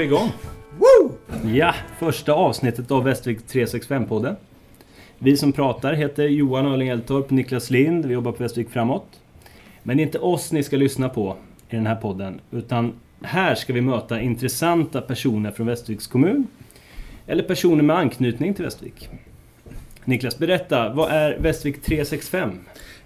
Vi igång. Woo! Ja, första avsnittet av Västervik 365-podden. Vi som pratar heter Johan Öling Eltorp, Niklas Lind. Vi jobbar på Västervik Framåt. Men det är inte oss ni ska lyssna på i den här podden. Utan här ska vi möta intressanta personer från Västerviks kommun. Eller personer med anknytning till Västervik. Niklas, berätta. Vad är Västervik 365?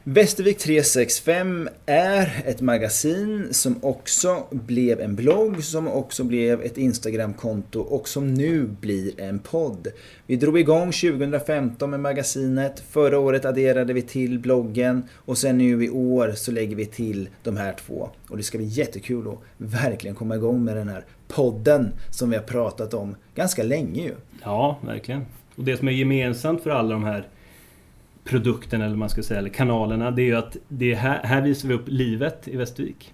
Västervik 365 är ett magasin som också blev en blogg, som också blev ett Instagramkonto och som nu blir en podd. Vi drog igång 2015 med magasinet. Förra året adderade vi till bloggen och sen nu i år så lägger vi till de här två. Och det ska bli jättekul att verkligen komma igång med den här podden som vi har pratat om ganska länge ju. Ja, verkligen. Och det som är gemensamt för alla de här produkten eller man ska säga, eller kanalerna, det är ju att det är här, här visar vi upp livet i Västervik.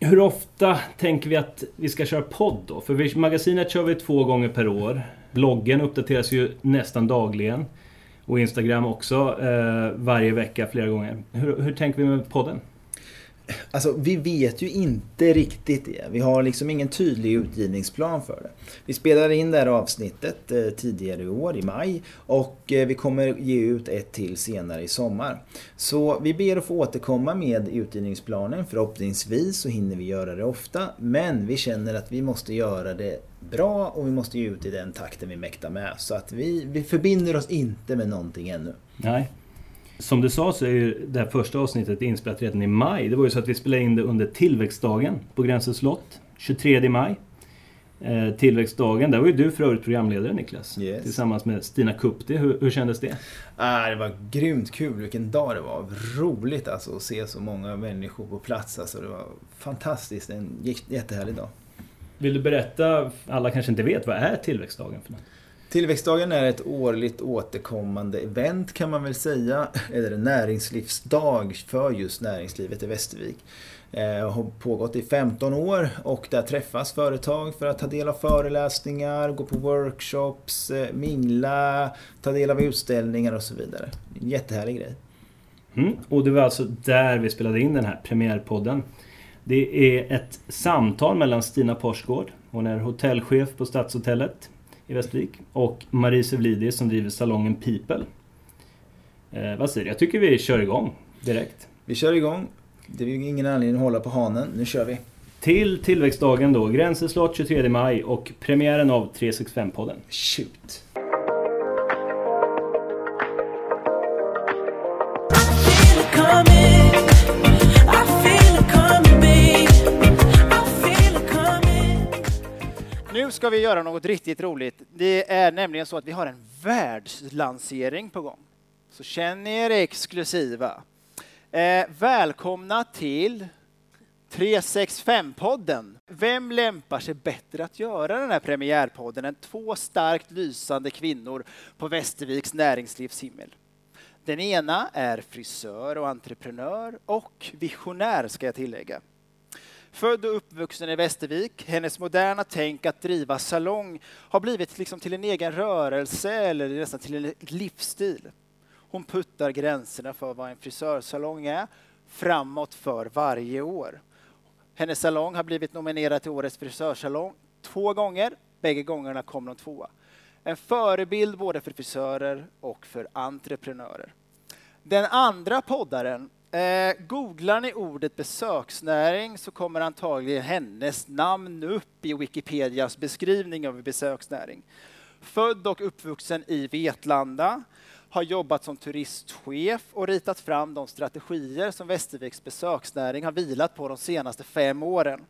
Hur ofta tänker vi att vi ska köra podd då? För vi, magasinet kör vi två gånger per år. Bloggen uppdateras ju nästan dagligen. Och Instagram också eh, varje vecka flera gånger. Hur, hur tänker vi med podden? Alltså vi vet ju inte riktigt det. Vi har liksom ingen tydlig utgivningsplan för det. Vi spelade in det här avsnittet eh, tidigare i år, i maj. Och eh, vi kommer ge ut ett till senare i sommar. Så vi ber att få återkomma med utgivningsplanen. Förhoppningsvis så hinner vi göra det ofta. Men vi känner att vi måste göra det bra och vi måste ge ut i den takten vi mäktar med. Så att vi, vi förbinder oss inte med någonting ännu. Nej. Som du sa så är ju det här första avsnittet inspelat redan i maj. Det var ju så att vi spelade in det under tillväxtdagen på Gränsö slott. 23 maj. Eh, tillväxtdagen, där var ju du för övrigt programledare Niklas. Yes. Tillsammans med Stina Kupti. Hur, hur kändes det? Ah, det var grymt kul, vilken dag det var. Roligt alltså att se så många människor på plats. Alltså, det var fantastiskt, en jättehärlig dag. Vill du berätta, alla kanske inte vet, vad är tillväxtdagen för något? Tillväxtdagen är ett årligt återkommande event kan man väl säga. Eller en näringslivsdag för just näringslivet i Västervik. Eh, har pågått i 15 år och där träffas företag för att ta del av föreläsningar, gå på workshops, eh, mingla, ta del av utställningar och så vidare. En jättehärlig grej. Mm, och det var alltså där vi spelade in den här premiärpodden. Det är ett samtal mellan Stina Porsgård, hon är hotellchef på Stadshotellet i Västervik. Och Marie Sevlidis som driver salongen People. Eh, vad säger du? Jag tycker vi kör igång direkt. Vi kör igång. Det är ingen anledning att hålla på hanen. Nu kör vi. Till tillväxtdagen då. Gränses slott 23 maj och premiären av 365-podden. Shoot! Ska vi göra något riktigt roligt. Det är nämligen så att vi har en världslansering på gång. Så känn er exklusiva. Eh, välkomna till 365-podden. Vem lämpar sig bättre att göra den här premiärpodden än två starkt lysande kvinnor på Västerviks näringslivshimmel? Den ena är frisör och entreprenör och visionär ska jag tillägga. Född och uppvuxen i Västervik, hennes moderna tänk att driva salong har blivit liksom till en egen rörelse eller nästan till en livsstil. Hon puttar gränserna för vad en frisörsalong är framåt för varje år. Hennes salong har blivit nominerad till Årets frisörsalong två gånger. Bägge gångerna kom de tvåa. En förebild både för frisörer och för entreprenörer. Den andra poddaren Eh, googlar ni ordet besöksnäring så kommer antagligen hennes namn upp i Wikipedias beskrivning av besöksnäring. Född och uppvuxen i Vetlanda, har jobbat som turistchef och ritat fram de strategier som Västerviks besöksnäring har vilat på de senaste fem åren.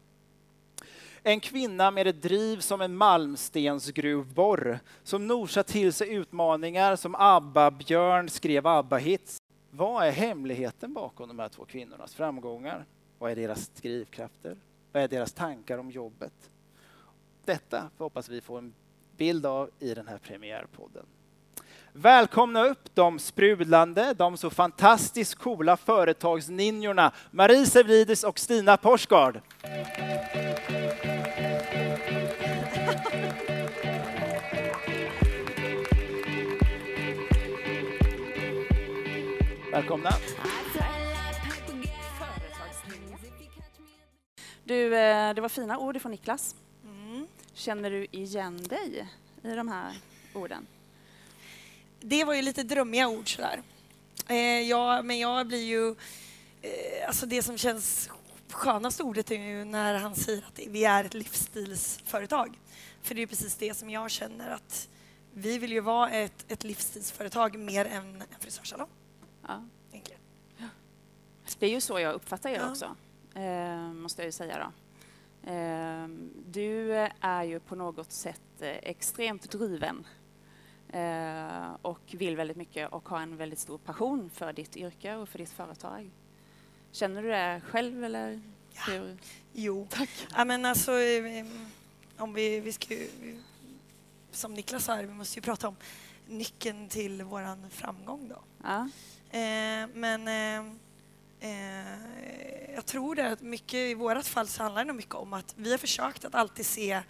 En kvinna med ett driv som en malmstensgruvborr som nosar till sig utmaningar som ABBA-Björn skrev ABBA-hits vad är hemligheten bakom de här två kvinnornas framgångar? Vad är deras drivkrafter? Vad är deras tankar om jobbet? Detta hoppas vi få en bild av i den här premiärpodden. Välkomna upp de sprudlande, de så fantastiskt coola företagsninjorna Marie Sevlidis och Stina Porsgard. Välkomna. Du, eh, det var fina ord från Niklas. Mm. Känner du igen dig i de här orden? Det var ju lite drömmiga ord sådär. Eh, ja, men jag blir ju... Eh, alltså det som känns skönaste ordet är ju när han säger att vi är ett livsstilsföretag. För det är precis det som jag känner att vi vill ju vara ett, ett livsstilsföretag mer än en frisörsalong. Ja. Det är ju så jag uppfattar er Ja. också, eh, måste jag ju säga då. Eh, du är ju på något sätt eh, extremt driven eh, och vill väldigt mycket och har en väldigt stor passion för ditt yrke och för ditt företag. Känner du det själv eller? Hur? Jo. Tack. Ja, men alltså, eh, om vi, vi ska ju, som Niklas sa, vi måste ju prata om nyckeln till våran framgång då. Ja. Eh, men eh, eh, jag tror det att mycket i vårt fall så handlar det nog mycket om att vi har försökt att alltid se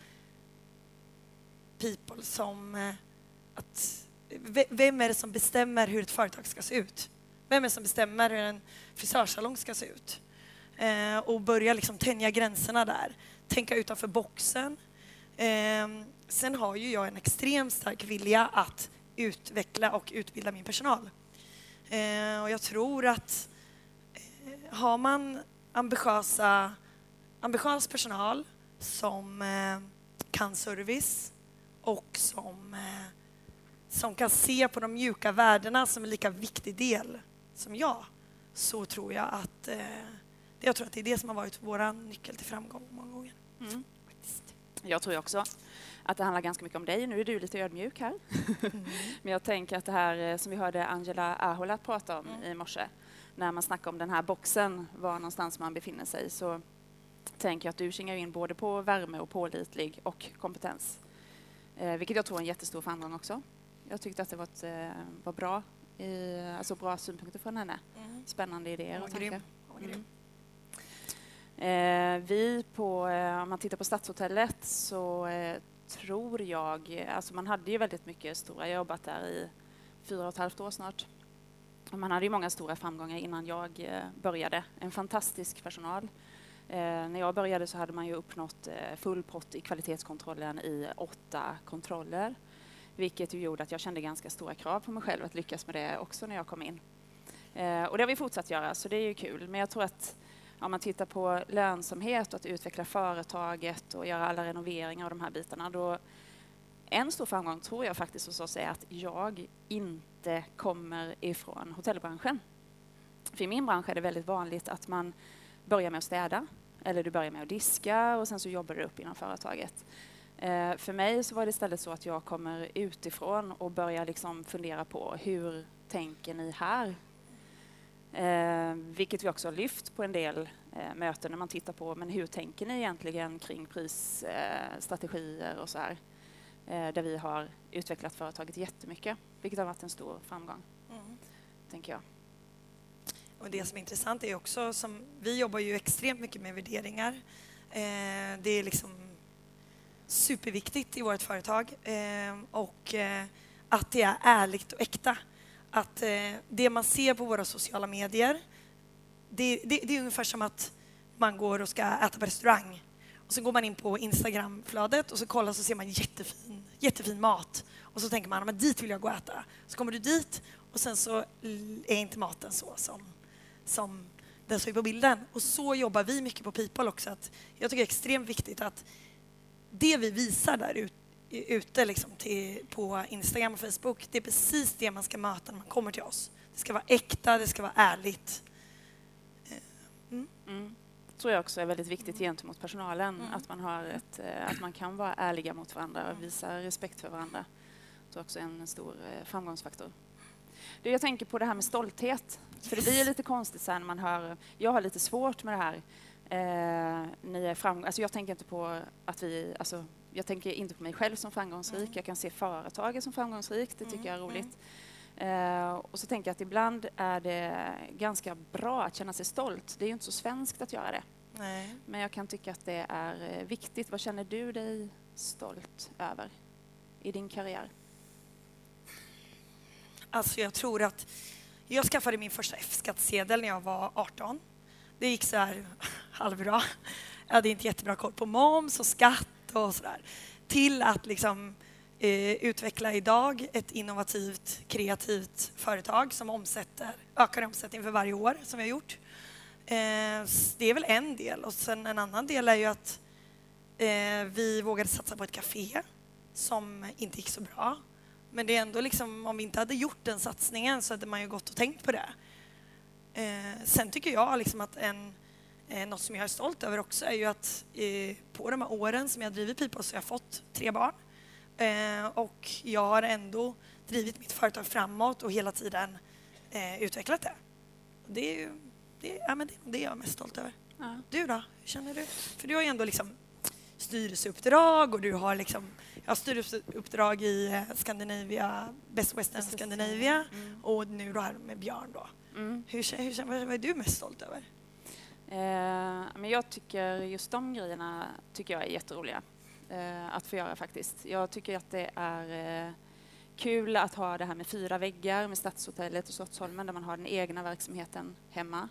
people som eh, att vem är det som bestämmer hur ett företag ska se ut? Vem är det som bestämmer hur en frisörsalong ska se ut? Eh, och börja liksom tänja gränserna där. Tänka utanför boxen. Eh, sen har ju jag en extremt stark vilja att utveckla och utbilda min personal. Eh, och jag tror att eh, har man ambitiösa, ambitiös personal som eh, kan service och som, som kan se på de mjuka värdena som en lika viktig del som jag, så tror jag att jag tror att det är det som har varit vår nyckel till framgång många gånger. Mm. Jag tror ju också att det handlar ganska mycket om dig. Nu är du lite ödmjuk här. Mm. Men jag tänker att det här eh, som vi hörde Angela Ahola prata om Mm. i morse, när man snackar om den här boxen, var någonstans man befinner sig, så tänker jag att du kingar in både på värme och pålitlig och kompetens. Eh, vilket jag tror är en jättestor framgång också. Jag tyckte att det var, ett, eh, var bra, i, alltså bra synpunkter från henne. Mm. Spännande idéer och tankar. Mm. Eh, vi på, eh, om man tittar på Stadshotellet så eh, tror jag, alltså man hade ju väldigt mycket stora, jag har jobbat där i fyra och ett halvt år snart. Och man hade ju många stora framgångar innan jag eh, började. En fantastisk personal. Eh, när jag började så hade man ju uppnått eh, full pott i kvalitetskontrollen i åtta kontroller. Vilket ju gjorde att jag kände ganska stora krav på mig själv att lyckas med det också när jag kom in. Eh, och det har vi fortsatt göra, så det är ju kul. Men jag tror att om man tittar på lönsamhet och att utveckla företaget och göra alla renoveringar och de här bitarna, då en stor framgång tror jag faktiskt hos oss är att jag inte kommer ifrån hotellbranschen. För i min bransch är det väldigt vanligt att man börjar med att städa eller du börjar med att diska och sen så jobbar du upp inom företaget. Eh, för mig så var det istället så att jag kommer utifrån och börjar liksom fundera på hur tänker ni här? Eh, vilket vi också har lyft på en del eh, möten när man tittar på men hur tänker ni egentligen kring prisstrategier eh, och så här. Eh, där vi har utvecklat företaget jättemycket, vilket har varit en stor framgång, Mm. tänker jag. Och det som är intressant är också som vi jobbar ju extremt mycket med värderingar. Eh, det är liksom superviktigt i vårt företag eh, och att det är ärligt och äkta. Att eh, det man ser på våra sociala medier, det, det, det är ungefär som att man går och ska äta på restaurang och så går man in på Instagramflödet och så kollar så ser man jättefin, jättefin mat och så tänker man men dit vill jag gå och äta. Så kommer du dit och sen så är inte maten så som, som den såg på bilden. Och så jobbar vi mycket på People också. Att jag tycker det är extremt viktigt att det vi visar där ute ute liksom till, på Instagram och Facebook, det är precis det man ska möta när man kommer till oss. Det ska vara äkta, det ska vara ärligt. Mm. tror jag också är väldigt viktigt gentemot personalen, Mm. att, man har ett, eh, att man kan vara ärliga mot varandra och visa respekt för varandra. Det är också en stor eh, framgångsfaktor. Du, jag tänker på det här med stolthet. För det blir lite konstigt här när man hör... Jag har lite svårt med det här. Eh, ni är framgång, alltså jag tänker inte på att vi... Alltså, jag tänker inte på mig själv som framgångsrik. Mm. Jag kan se företaget som framgångsrikt. Det tycker jag är mm. roligt. Eh, och så tänker jag att ibland är det ganska bra att känna sig stolt. Det är ju inte så svenskt att göra det. Nej. Men jag kan tycka att det är eh, viktigt. Vad känner du dig stolt över i din karriär? Alltså jag tror att jag skaffade min första F-skattsedel när jag var 18. Det gick så här halvbra. jag hade inte jättebra koll på moms och skatt och sådär. Till att liksom eh, utveckla idag ett innovativt, kreativt företag som omsätter, ökar omsättning för varje år som vi har gjort. Eh, det är väl en del och sen en annan del är ju att eh, vi vågade satsa på ett café som inte gick så bra. Men det är ändå liksom, om vi inte hade gjort den satsningen så hade man ju gått och tänkt på det. Eh, sen tycker jag liksom att en, eh, något som jag är stolt över också är ju att eh, på de här åren som jag drivit Pipa så har jag fått tre barn. Eh, och jag har ändå drivit mitt företag framåt och hela tiden eh, utvecklat det. Det är det, ja, men det, det är jag mest stolt över. Ja. Du då? Hur känner du? För du har ju ändå liksom styrelseuppdrag och du har liksom jag har styrelseuppdrag i Scandinavia, Best Western Scandinavia Mm. och nu då här med Björn då. Mm. Hur, hur, vad är du mest stolt över? Eh, men jag tycker just de grejerna tycker jag är jätteroliga eh, att få göra faktiskt. Jag tycker att det är eh, kul att ha det här med fyra väggar med Stadshotellet och Slottsholmen där man har den egna verksamheten hemma.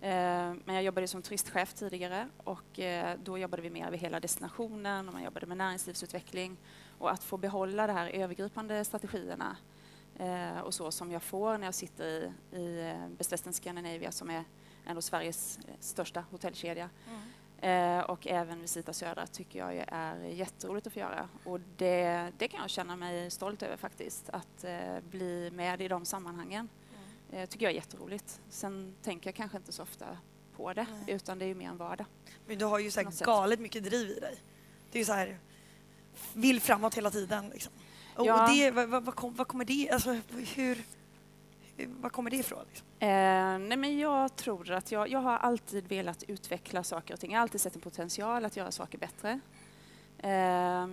Men jag jobbade som turistchef tidigare och då jobbade vi mer över hela destinationen och man jobbade med näringslivsutveckling och att få behålla de här övergripande strategierna och så som jag får när jag sitter i, i Best Western Scandinavia som är ändå Sveriges eh, största hotellkedja. Eh, och även Visita Södra tycker jag är jätteroligt att få göra. Och det, det kan jag känna mig stolt över faktiskt, att eh, bli med i de sammanhangen. Eh, tycker jag är jätteroligt. Sen tänker jag kanske inte så ofta på det, Nej. utan det är ju mer en vardag. Men du har ju så här galet mycket driv i dig. Det är så här, vill framåt hela tiden. Liksom. Och, Ja. och det, vad, vad, vad kommer det, alltså hur, var kommer det ifrån? Liksom? Eh, nej men jag tror att jag, jag har alltid velat utveckla saker och ting. Jag har alltid sett en potential att göra saker bättre. Eh,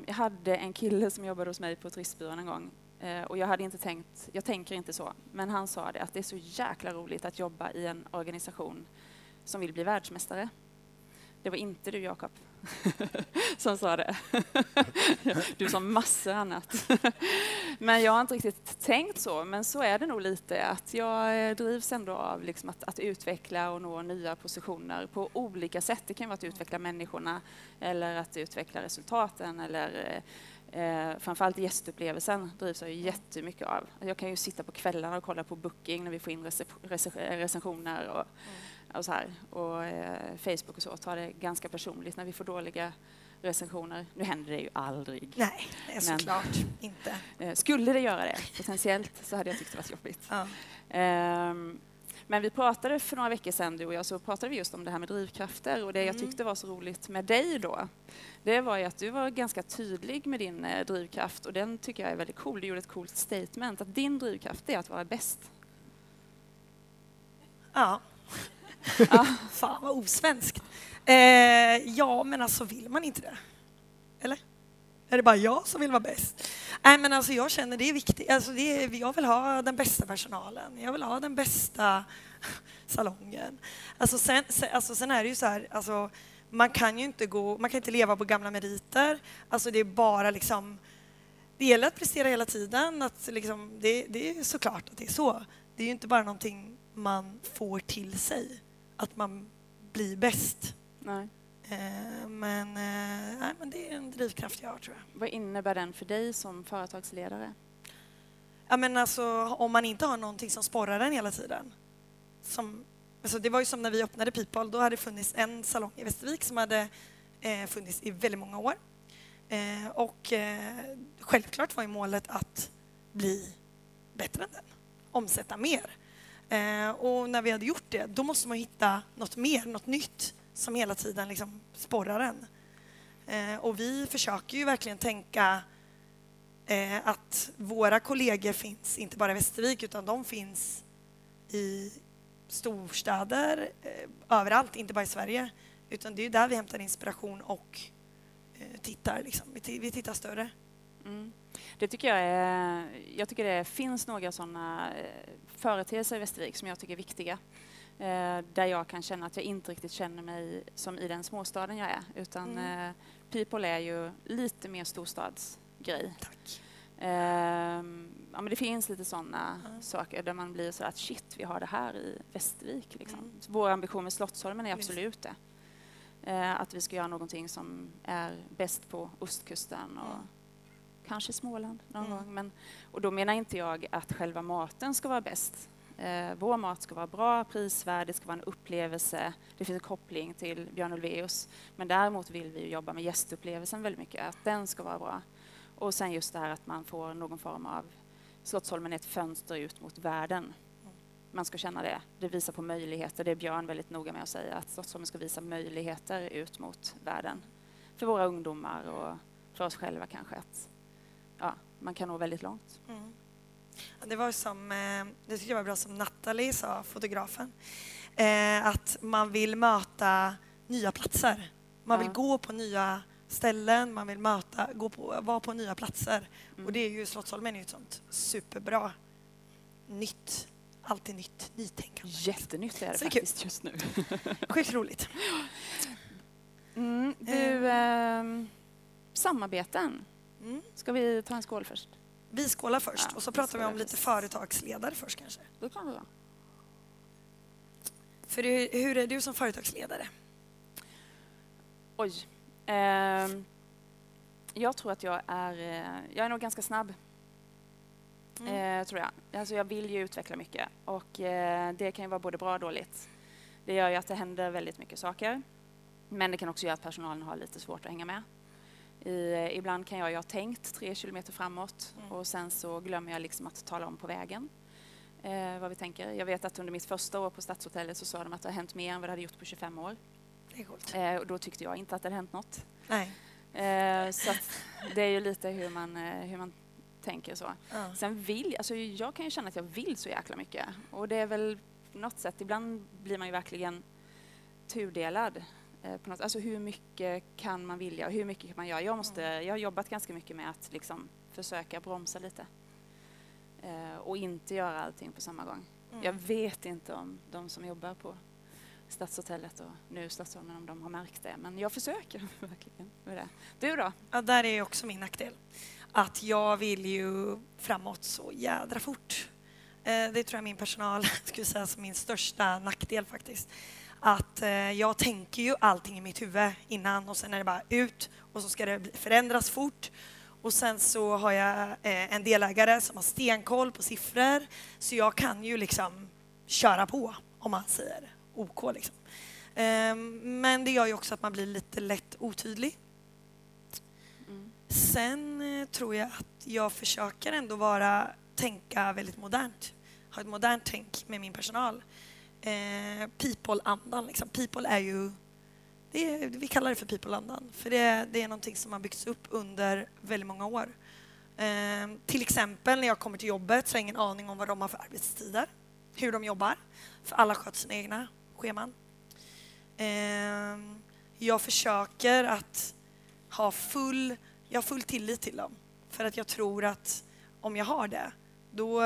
jag hade en kille som jobbade hos mig på turistbyrån en gång eh, och jag hade inte tänkt, jag tänker inte så, men han sa det att det är så jäkla roligt att jobba i en organisation som vill bli världsmästare. Det var inte du Jakob som sa det. Du sa massor annat. Men jag har inte riktigt tänkt så, men så är det nog lite att jag drivs ändå av liksom att, att utveckla och nå nya positioner på olika sätt. Det kan vara att utveckla människorna eller att utveckla resultaten eller eh, framförallt gästupplevelsen drivs jag ju jättemycket av. Jag kan ju sitta på kvällarna och kolla på Booking när vi får in rec recensioner och, mm och så här. Och eh, Facebook och så tar det ganska personligt när vi får dåliga recensioner. Nu händer det ju aldrig. Nej, nej Men- såklart inte. Eh, skulle det göra det, potentiellt, så hade jag tyckt det var jobbigt. Ja. Ehm, men vi pratade för några veckor sedan, du och jag, så pratade vi just om det här med drivkrafter och det jag Mm. tyckte var så roligt med dig då, det var ju att du var ganska tydlig med din eh, drivkraft och den tycker jag är väldigt cool. Du gjorde ett coolt statement, att din drivkraft är att vara bäst. Ja. Ja. Fan vad osvenskt. Eh, ja, men alltså vill man inte det? Eller? Är det bara jag som vill vara bäst? Nej, men alltså jag känner det är viktigt. Alltså det är, jag vill ha den bästa personalen. Jag vill ha den bästa salongen. Alltså sen, sen, alltså sen är det ju så här, alltså man kan ju inte gå, man kan inte leva på gamla meriter. Alltså det är bara liksom, det gäller att prestera hela tiden. Att liksom, det, det är såklart att det är så. Det är ju inte bara någonting man får till sig, att man blir bäst. Nej. Eh, men, eh, nej, men det är en drivkraft jag har tror jag. Vad innebär den för dig som företagsledare? Ja, men alltså, om man inte har någonting som sporrar en hela tiden. Som, alltså, det var ju som när vi öppnade People, då hade det funnits en salong i Västervik som hade eh, funnits i väldigt många år. Eh, och eh, självklart var ju målet att bli bättre än den, omsätta mer. Eh, och när vi hade gjort det, då måste man hitta något mer, något nytt som hela tiden liksom sporrar en. Eh, och vi försöker ju verkligen tänka eh, att våra kollegor finns inte bara i Västervik utan de finns i storstäder, eh, överallt, inte bara i Sverige. Utan det är ju där vi hämtar inspiration och eh, tittar. Liksom. Vi, vi tittar större. Mm. Det tycker jag är, jag tycker det finns några sådana eh, företeelser i Västervik som jag tycker är viktiga. Eh, där jag kan känna att jag inte riktigt känner mig som i den småstaden jag är. Utan Mm. eh, People är ju lite mer storstadsgrej. Tack. Ehm, ja, men det finns lite sådana Ja. saker där man blir så att shit, vi har det här i Västervik. Liksom. Mm. Vår ambition med Slottsholmen är absolut det. Att vi ska göra någonting som är bäst på ostkusten och Mm. Kanske Småland någon Mm. gång. Men, och då menar inte jag att själva maten ska vara bäst. Eh, vår mat ska vara bra, prisvärd, det ska vara en upplevelse. Det finns en koppling till Björn Ulvaeus. Men däremot vill vi jobba med gästupplevelsen väldigt mycket, att den ska vara bra. Och sen just det här att man får någon form av Slottsholmen är ett fönster ut mot världen. Man ska känna det. Det visar på möjligheter. Det är Björn väldigt noga med att säga att Slottsholmen ska visa möjligheter ut mot världen. För våra ungdomar och för oss själva kanske. Att, ja, man kan nå väldigt långt. Mm. Det var som, eh, det tycker jag var bra som Natalie sa, fotografen, eh, att man vill möta nya platser. Man vill Ja. gå på nya ställen, man vill möta, gå på, vara på nya platser. Mm. Och det är ju Slottsholmen är ju ett sånt superbra nytt, alltid nytt, nytänkande. Jättenytt är det Så är kul. faktiskt just nu. Sjukt roligt. Mm, du, ehm, samarbeten. Mm. Ska vi ta en skål först? Vi skålar först Ja, och så pratar vi om lite först. företagsledare först kanske. Det kan vi göra. För hur, hur är du som företagsledare? Oj. Ehm, jag tror att jag är, eh, jag är nog ganska snabb. Mm. Eh, tror jag. Alltså jag vill ju utveckla mycket och eh, det kan ju vara både bra och dåligt. Det gör ju att det händer väldigt mycket saker. Men det kan också göra att personalen har lite svårt att hänga med. I, eh, ibland kan jag ju ha tänkt tre kilometer framåt Mm. och sen så glömmer jag liksom att tala om på vägen eh, vad vi tänker. Jag vet att under mitt första år på Stadshotellet så sa de att det har hänt mer än vad det hade gjort på 25 år. Det är coolt. Eh, och då tyckte jag inte att det hade hänt något. Nej. Eh, så det är ju lite hur man, eh, hur man tänker så. Ja. Sen vill alltså jag kan ju känna att jag vill så jäkla mycket. Och det är väl något sätt, ibland blir man ju verkligen tudelad. Eh, på något, alltså hur mycket kan man vilja och hur mycket kan man göra? Jag, måste, jag har jobbat ganska mycket med att liksom försöka bromsa lite. Eh, och inte göra allting på samma gång. Mm. Jag vet inte om de som jobbar på Stadshotellet och nu Stadsholmen om de har märkt det. Men jag försöker verkligen med det. Du då? Ja, där är också min nackdel. Att jag vill ju framåt så jädra fort. Eh, det tror jag min personal skulle säga som min största nackdel faktiskt. Att eh, jag tänker ju allting i mitt huvud innan och sen är det bara ut och så ska det förändras fort. Och sen så har jag eh, en delägare som har stenkoll på siffror så jag kan ju liksom köra på om man säger OK liksom. Eh, men det gör ju också att man blir lite lätt otydlig Mm. Sen eh, tror jag att jag försöker ändå vara, tänka väldigt modernt. Ha ett modernt tänk med min personal. Eh, people-andan, liksom. People är ju... Det är, vi kallar det för people-andan, för det, det är någonting som har byggts upp under väldigt många år. Eh, till exempel när jag kommer till jobbet så har jag ingen aning om vad de har för arbetstider, hur de jobbar, för alla sköter sina egna scheman. Eh, jag försöker att ha full, jag har full tillit till dem. För att jag tror att om jag har det, då,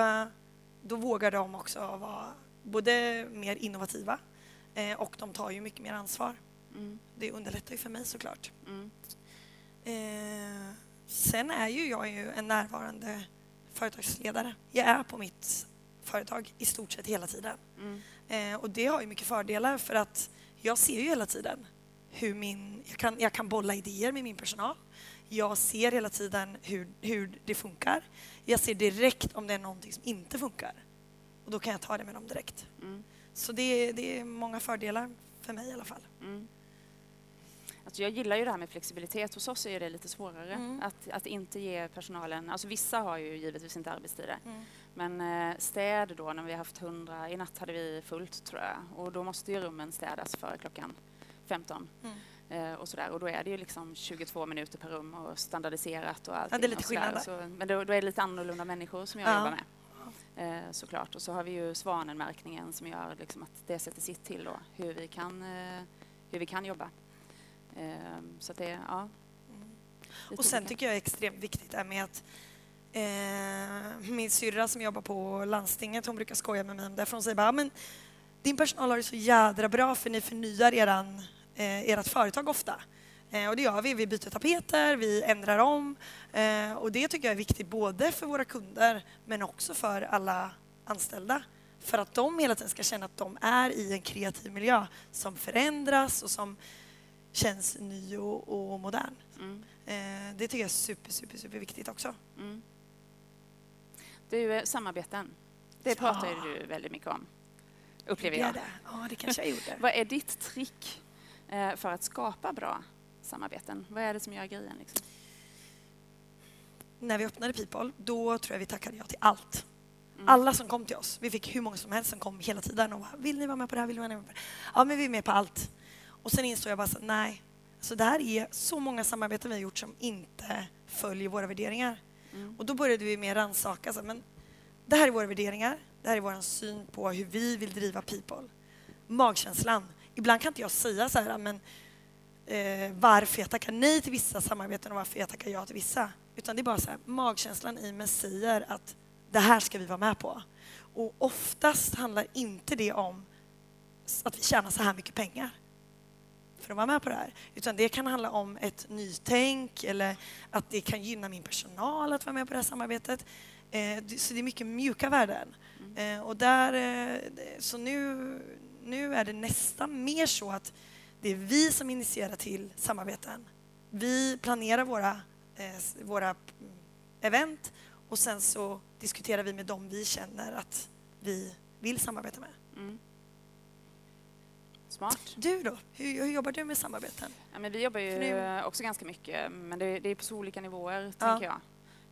då vågar de också vara både mer innovativa eh, och de tar ju mycket mer ansvar. Mm. Det underlättar ju för mig såklart. Mm. Eh, sen är ju jag ju en närvarande företagsledare. Jag är på mitt företag i stort sett hela tiden. Mm. Eh, och det har ju mycket fördelar för att jag ser ju hela tiden hur min, jag kan, jag kan bolla idéer med min personal. Jag ser hela tiden hur, hur det funkar. Jag ser direkt om det är någonting som inte funkar. Och då kan jag ta det med dem direkt. Mm. Så det, det är många fördelar för mig i alla fall. Mm. Alltså jag gillar ju det här med flexibilitet. Hos oss är det lite svårare Mm. att, att inte ge personalen... Alltså vissa har ju givetvis inte arbetstider. Mm. Men eh, städ då, när vi har haft hundra... I natt hade vi fullt tror jag. Och då måste ju rummen städas före klockan 15. Mm. Eh, och, sådär. och då är det ju liksom 22 minuter per rum och standardiserat och allting. det är lite skillnad. Så, men då, då är det lite annorlunda människor som jag Ja. jobbar med. Eh, såklart. Och så har vi ju svanenmärkningen som gör liksom att det sätter sitt till då, hur vi kan, eh, hur vi kan jobba. Eh, så det, ja. Mm. Och sen tycker jag är extremt viktigt är med att eh, min syrra som jobbar på landstinget, hon brukar skoja med mig om det, för hon säger bara, men din personal har det så jädra bra för ni förnyar eran, eh, ert företag ofta. Eh, och det gör vi, vi byter tapeter, vi ändrar om eh, och det tycker jag är viktigt både för våra kunder men också för alla anställda. För att de hela tiden ska känna att de är i en kreativ miljö som förändras och som känns ny och, och modern. Mm. Eh, det tycker jag är super, super, super viktigt också. Mm. Du, samarbeten. Det pratar ju du väldigt mycket om, upplever jag. det? Ja, det kanske jag gjorde. Vad är ditt trick för att skapa bra samarbeten? Vad är det som gör grejen? Liksom? När vi öppnade People, då tror jag vi tackade ja till allt. Mm. Alla som kom till oss, vi fick hur många som helst som kom hela tiden och bara, vill ni vara med på det här, vill ni vara med på det här? Ja, men vi är med på allt. Och sen insåg jag bara så nej, så det här är så många samarbeten vi har gjort som inte följer våra värderingar. Mm. Och då började vi mer rannsaka, så, men det här är våra värderingar, det här är vår syn på hur vi vill driva People. Magkänslan. Ibland kan inte jag säga så här, men eh, varför jag tackar nej till vissa samarbeten och varför jag tackar ja till vissa. Utan det är bara så här, magkänslan i mig säger att det här ska vi vara med på. Och oftast handlar inte det om att vi tjänar så här mycket pengar för att vara med på det här. Utan det kan handla om ett nytänk eller att det kan gynna min personal att vara med på det här samarbetet. Eh, så det är mycket mjuka värden. Eh, och där, eh, så nu, nu är det nästan mer så att det är vi som initierar till samarbeten. Vi planerar våra, eh, våra mm, event och sen så diskuterar vi med dem vi känner att vi vill samarbeta med. Mm. Smart. Du då? Hur, hur jobbar du med samarbeten? Ja, men vi jobbar ju nu- också ganska mycket, men det, det är på så olika nivåer, Ja. tänker jag.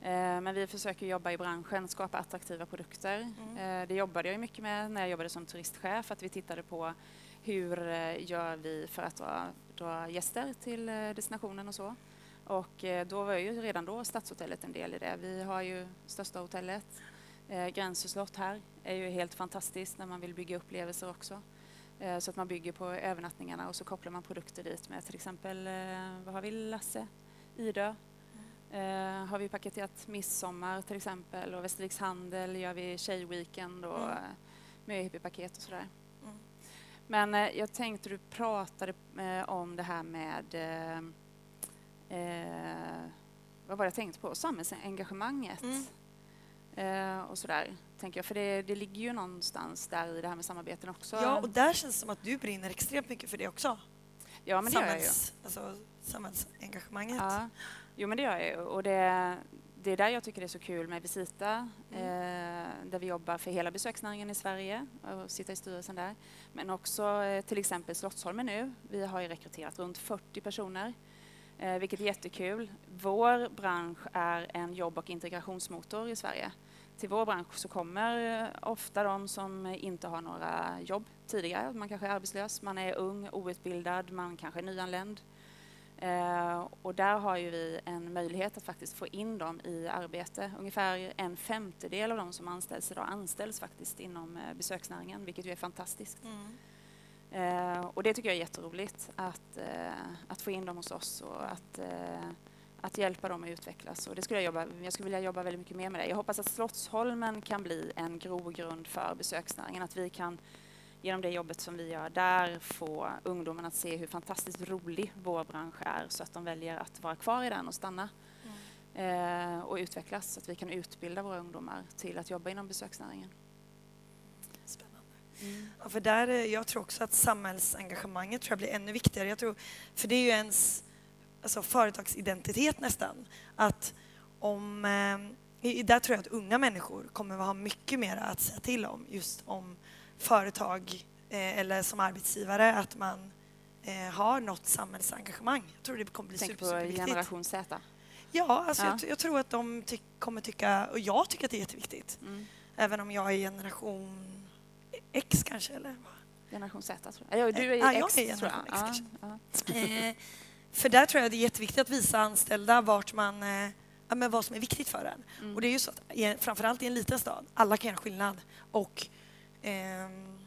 Eh, Men vi försöker jobba i branschen, skapa attraktiva produkter. Mm. Eh, Det jobbade jag mycket med när jag jobbade som turistchef, att vi tittade på hur eh, gör vi för att dra, dra gäster till eh, destinationen och så. Och eh, då var ju redan då Stadshotellet en del i det. Vi har ju största hotellet. Eh, Gränsö slott här är ju helt fantastiskt när man vill bygga upplevelser också. Eh, Så att man bygger på övernattningarna och så kopplar man produkter dit med till exempel, eh, vad har vi, Lasse, Idö. Eh, har vi paketerat midsommar till exempel och Västerviks handel gör vi tjejweekend och mm. med hippiepaket och sådär. Men eh, jag tänkte du pratade eh, om det här med eh, eh, vad var det jag tänkte på? Samhällsengagemanget. Mm. Eh, och sådär, tänker jag. För det, det ligger ju någonstans där i det här med samarbeten också. Ja, och där känns det som att du brinner extremt mycket för det också. ja men det gör jag ju. Samhälls, alltså, samhällsengagemanget. Ja, jo men det gör jag ju. Och det, det är där jag tycker det är så kul med Visita, Mm. eh, där vi jobbar för hela besöksnäringen i Sverige och sitter i styrelsen där. Men också eh, till exempel Slottsholmen nu. Vi har ju rekryterat runt 40 personer, eh, vilket är jättekul. Vår bransch är en jobb och integrationsmotor i Sverige. Till vår bransch så kommer eh, ofta de som inte har några jobb tidigare. Man kanske är arbetslös, man är ung, outbildad, man kanske är nyanländ. Eh, och där har ju vi en möjlighet att faktiskt få in dem i arbete. Ungefär en femtedel av de som anställs idag anställs faktiskt inom eh, besöksnäringen, vilket ju är fantastiskt. Mm. Eh, och det tycker jag är jätteroligt, att, eh, att få in dem hos oss och att, eh, att hjälpa dem att utvecklas. Och det skulle jag, jobba, jag skulle vilja jobba väldigt mycket mer med det. Jag hoppas att Slottsholmen kan bli en grogrund för besöksnäringen, att vi kan genom det jobbet som vi gör där få ungdomarna att se hur fantastiskt rolig vår bransch är så att de väljer att vara kvar i den och stanna eh, och utvecklas så att vi kan utbilda våra ungdomar till att jobba inom besöksnäringen. Spännande. Ja, för där, eh, jag tror också att samhällsengagemanget tror jag blir ännu viktigare. Jag tror, för det är ju ens alltså, företagsidentitet nästan. Att om, eh, där tror jag att unga människor kommer att ha mycket mer att säga till om just om företag eh, eller som arbetsgivare att man eh, har något samhällsengagemang. Jag tror det kommer bli Tänk super, på superviktigt. generation Z. Ja, alltså Ja. Jag, jag tror att de ty- kommer tycka, och jag tycker att det är jätteviktigt. Mm. Även om jag är generation X kanske, eller? Generation Z tror jag. Ja, du är ju Ja, jag X, är tror jag. X Ja, ja. Eh, för där tror jag det är jätteviktigt att visa anställda vart man, eh, ja, men vad som är viktigt för en. Mm. Och det är ju så att framförallt i en liten stad, alla kan göra skillnad. Och Ehm,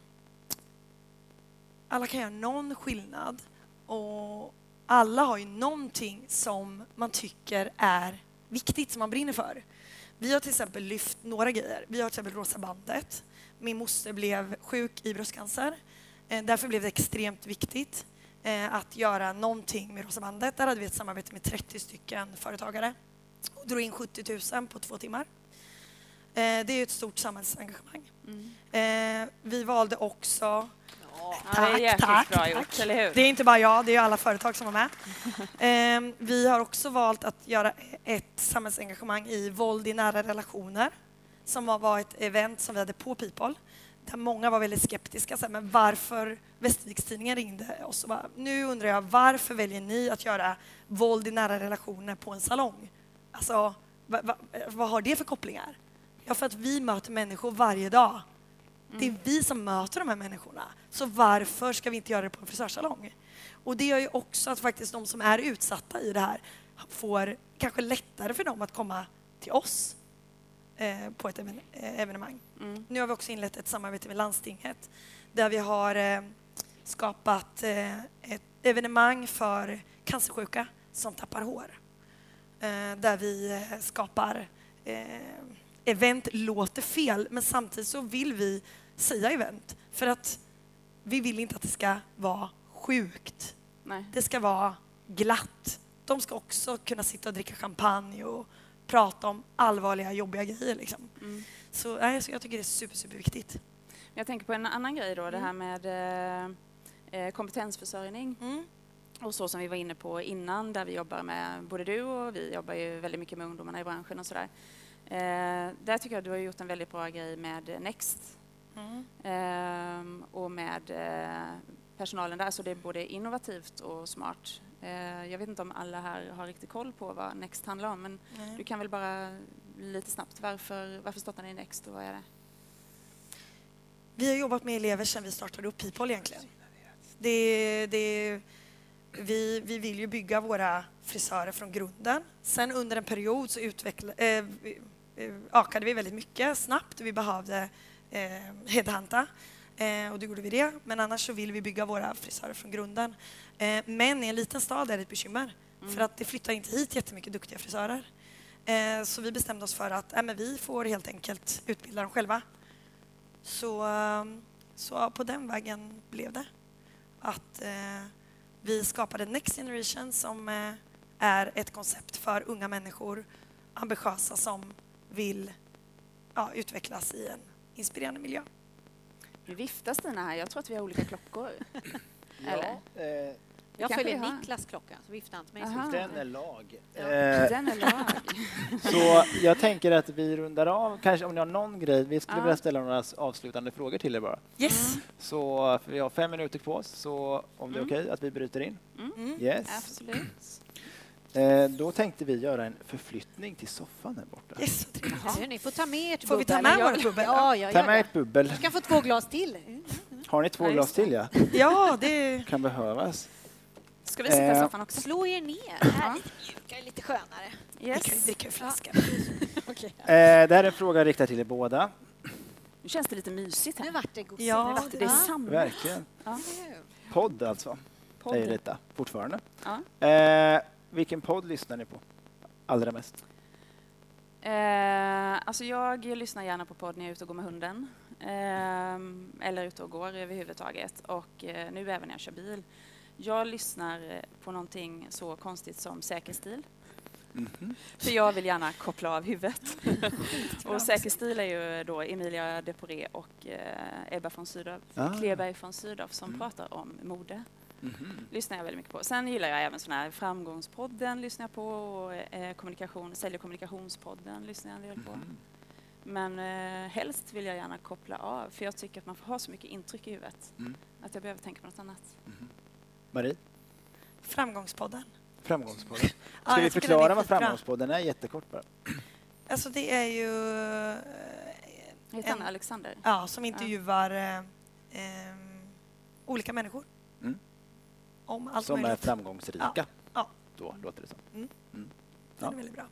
alla kan göra någon skillnad. Och alla har ju någonting som man tycker är viktigt, som man brinner för. Vi har till exempel lyft några grejer. Vi har till exempel Rosa bandet. Min moster blev sjuk i bröstcancer. Eh, därför blev det extremt viktigt eh, att göra någonting med Rosa bandet. Där hade vi ett samarbete med 30 stycken företagare och drog in 70 000 på två timmar. Eh, det är ett stort samhällsengagemang. Mm. Eh, vi valde också Ja, det är Tack, tack, bra tack. gjort, eller hur? Det är inte bara jag, det är alla företag som var med. Ehm, vi har också valt att göra ett samhällsengagemang i våld i nära relationer som var, ett event som vi hade på People där många var väldigt skeptiska. Så här, men varför Västerviks-Tidningen ringde oss och bara, nu undrar jag varför väljer ni att göra våld i nära relationer på en salong? Alltså, va, va, vad har det för kopplingar? Ja, för att vi möter människor varje dag. Det är vi som möter de här människorna. Så varför ska vi inte göra det på en frisörsalong? Och det gör ju också att faktiskt de som är utsatta i det här får kanske lättare för dem att komma till oss eh, på ett even- eh, evenemang. Mm. Nu har vi också inlett ett samarbete med landstinget där vi har eh, skapat eh, ett evenemang för cancersjuka som tappar hår. Eh, där vi eh, skapar event låter fel men samtidigt så vill vi säga event för att vi vill inte att det ska vara sjukt. Nej. Det ska vara glatt. De ska också kunna sitta och dricka champagne och prata om allvarliga, jobbiga grejer. Liksom. Mm. Så, nej, så jag tycker det är super, superviktigt. Jag tänker på en annan grej då, det Mm. här med eh, eh, kompetensförsörjning. Mm. Och så som vi var inne på innan, där vi jobbar med, både du och vi jobbar ju väldigt mycket med ungdomarna i branschen och sådär. Eh, där tycker jag du har gjort en väldigt bra grej med Next Mm. ehm, och med eh, personalen där, så det är både innovativt och smart. Eh, jag vet inte om alla här har riktigt koll på vad Next handlar om, men Nej. du kan väl bara lite snabbt, varför, varför startar ni Next och vad är det? Vi har jobbat med elever sedan vi startade upp People egentligen. Det, det, vi, vi vill ju bygga våra frisörer från grunden. Sen under en period så utveckla, eh, eh, ökade vi väldigt mycket snabbt. Vi behövde eh, headhunta eh, och då gjorde vi det. Men annars så vill vi bygga våra frisörer från grunden. Eh, men i en liten stad är det ett bekymmer för att det flyttar inte hit jättemycket duktiga frisörer. Eh, så vi bestämde oss för att äh, men vi får helt enkelt utbilda dem själva. Så, ehm, så på den vägen blev det. Att eh, vi skapade Next Generation som eh, är ett koncept för unga människor, ambitiösa som vill ja, utvecklas i en inspirerande miljö. Nu viftar Stina här, jag tror att vi har olika klockor. Eller? eh, Det Jag följer har. Niklas klocka, så vifta inte mig. Aha. så. den är lag. Ja. Eh, Den är lag. så jag tänker att vi rundar av, kanske om ni har någon grej. Vi skulle Ja. vilja ställa några avslutande frågor till er bara. Yes! Så för vi har fem minuter på oss, så om det är Mm. okej att vi bryter in. Mm. Yes. Absolut. Eh, då tänkte vi göra en förflyttning till soffan här borta. yes. ni får ta med ert Får vi ta med Jag- vårt bubbel? Ja, ja, Ta gör med det. ett bubbel. Du ska få två glas till. Mm. Har ni två Ja, glas just till ja? Ja, det Kan behövas. Ska vi sitta i Eh, soffan också? Slå er ner. Det här är lite mjukare, lite skönare. vi kan ju dricka ur flaskan. Okej. Eh, det här är en fråga riktad till er båda. Nu känns det lite mysigt Nu här. vart det gosigt. Ja, vart Det är Ja. samlat. Verkligen. Ja, Podd alltså. podd. Det är detta fortfarande. Ja. Eh, vilken podd lyssnar ni på allra mest? Eh, alltså jag lyssnar gärna på podd när jag är ute och går med hunden. Eh, eller ute och går överhuvudtaget. Och eh, nu även när jag kör bil. Jag lyssnar eh, på någonting så konstigt som Säker stil. Mhm. För jag vill gärna koppla av huvudet. och Säker stil är ju då Emilia Deporé och eh, Ebba von Sydow, Ah. Kleberg von Sydow som Mm. pratar om mode. Mhm. lyssnar jag väldigt mycket på. Sen gillar jag även sån här Framgångspodden lyssnar jag på och eh, kommunikation, Sälj och kommunikationspodden lyssnar jag en del på. Mhm. Men eh, helst vill jag gärna koppla av för jag tycker att man får ha så mycket intryck i huvudet Mm. att jag behöver tänka på något annat. Marie? Framgångspodden. Framgångspodden. Ska Ja, vi förklara vad. Framgångspodden är jättekort bara? Alltså det är ju eh, Heter han Alexander? ja, som intervjuar eh, ehm, olika människor. Mm. Om allt Som är möjligt. framgångsrika. Ja. Då låter det som. Den Ja. är väldigt bra.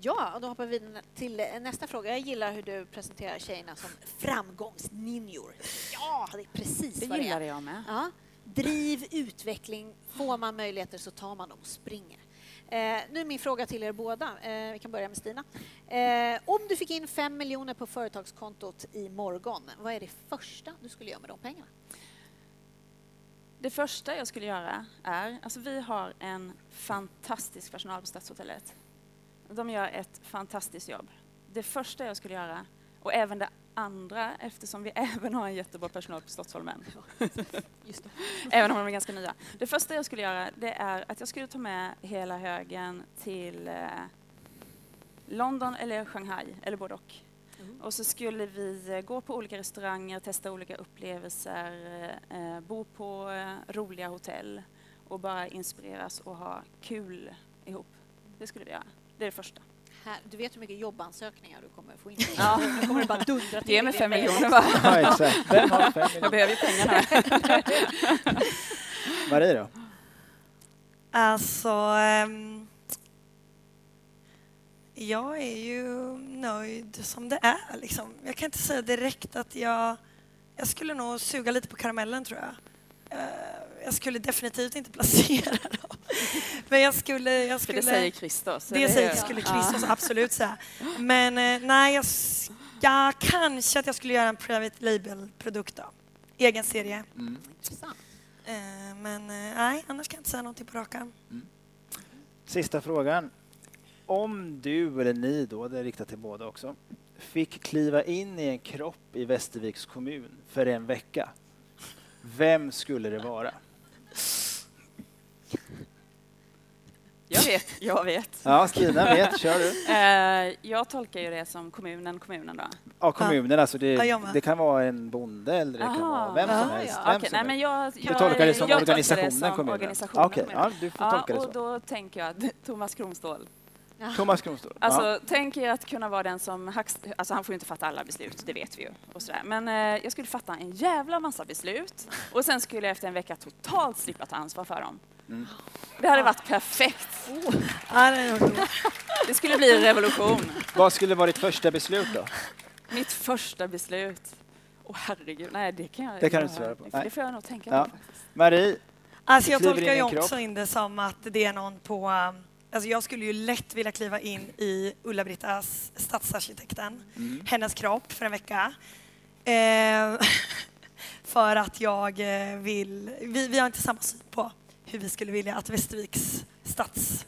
Ja, och då hoppar vi till nästa fråga. Jag gillar hur du presenterar tjejerna som framgångsninjor. Ja, det är precis Det vad det är. gillade jag med. Ja. Driv, utveckling. Får man möjligheter så tar man dem och springer. Eh, nu är min fråga till er båda. Eh, vi kan börja med Stina. Eh, om du fick in fem miljoner på företagskontot i morgon, vad är det första du skulle göra med de pengarna? Det första jag skulle göra är, alltså vi har en fantastisk personal på Stadshotellet. De gör ett fantastiskt jobb. Det första jag skulle göra, och även det andra eftersom vi även har en jättebra personal på Slottsholmen. Just det. Även om de är ganska nya. Det första jag skulle göra det är att jag skulle ta med hela högen till eh, London eller Shanghai, eller både och. Mm. Och så skulle vi eh, gå på olika restauranger, testa olika upplevelser, eh, bo på eh, roliga hotell och bara inspireras och ha kul ihop. Det skulle vi göra. Det är det första. Här, du vet hur mycket jobbansökningar du kommer få in? Ja. Du kommer bara dundra till Ge mig fem det miljoner bara. Ja, exakt. Vem har fem Jag miljoner? behöver ju pengarna. Marie då? Alltså... ehm, jag är ju nöjd som det är. Liksom. Jag kan inte säga direkt att jag... Jag skulle nog suga lite på karamellen, tror jag. Eh, jag skulle definitivt inte placera dem. Men jag skulle... Jag För skulle det säger Christos. det säger, skulle Ja. Christos absolut säga. Men eh, nej, jag, ja, kanske att jag skulle göra en private label-produkt då. Egen serie. Mm. Intressant. Eh, men nej, annars kan jag inte säga någonting på rak arm. Sista frågan. Om du, eller ni då, det är riktat till båda också, fick kliva in i en kropp i Västerviks kommun för en vecka, vem skulle det vara? Jag vet, jag vet. Ja, Stina vet, kör du. Eh, jag tolkar ju det som kommunen, kommunen då. Ja, kommunen, alltså Ja, det, det kan vara en bonde eller det kan Aha. vara vem som Ja, helst. ja. Vem Okej, som nej, jag, Du tolkar det som organisationen som kommunen? organisationen Okej, kommunen. ja, du får Ja, tolka det och så. då tänker jag att Thomas Kronståhl. Thomas Kronståhl. Alltså, ja. tänk er att kunna vara den som... Hackst, alltså, han får ju inte fatta alla beslut, det vet vi ju. Och sådär. Men eh, jag skulle fatta en jävla massa beslut och sen skulle jag efter en vecka totalt slippa ta ansvar för dem. Mm. Det hade varit perfekt. Det skulle bli en revolution. Vad skulle vara ditt första beslut då? Mitt första beslut. Åh herregud, nej det kan jag Det kan du inte svara på. Det får jag nog tänka Ja. på faktiskt. Marie, Alltså jag tolkar ju en kropp. också in det som att det är någon på... um, Alltså jag skulle ju lätt vilja kliva in i Ulla-Brittas, stadsarkitekten, Mm. hennes kropp för en vecka. Eh, för att jag eh, vill... Vi, vi har inte samma syn på hur vi skulle vilja att Västerviks stadsbild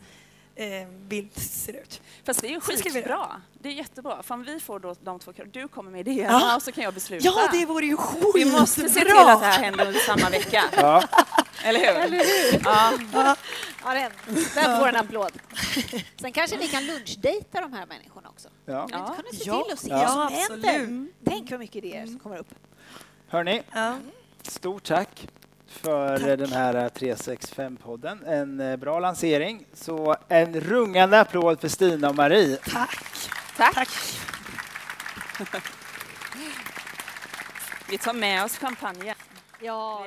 eh, bild ser ut. Fast det är ju vi skitbra. Det är jättebra. För om vi får då de två Du kommer med idéerna Ja. och så kan jag besluta. Ja, det vore ju skitbra! Vi måste se till att det här händer under samma vecka. ja, Eller hur? Ja. Ja, den, där får en applåd. Sen kanske ni kan lunchdejta de här människorna också. ja. Inte kunna se Ja. till och se Ja, vad som händer. Tänk vad mycket idéer som kommer upp. Hörni, Ja. stort tack för Tack. den här 365-podden. En eh, bra lansering. Så en rungande applåd för Stina och Marie. Tack! Tack. Tack! Vi tar med oss champagnen. Ja,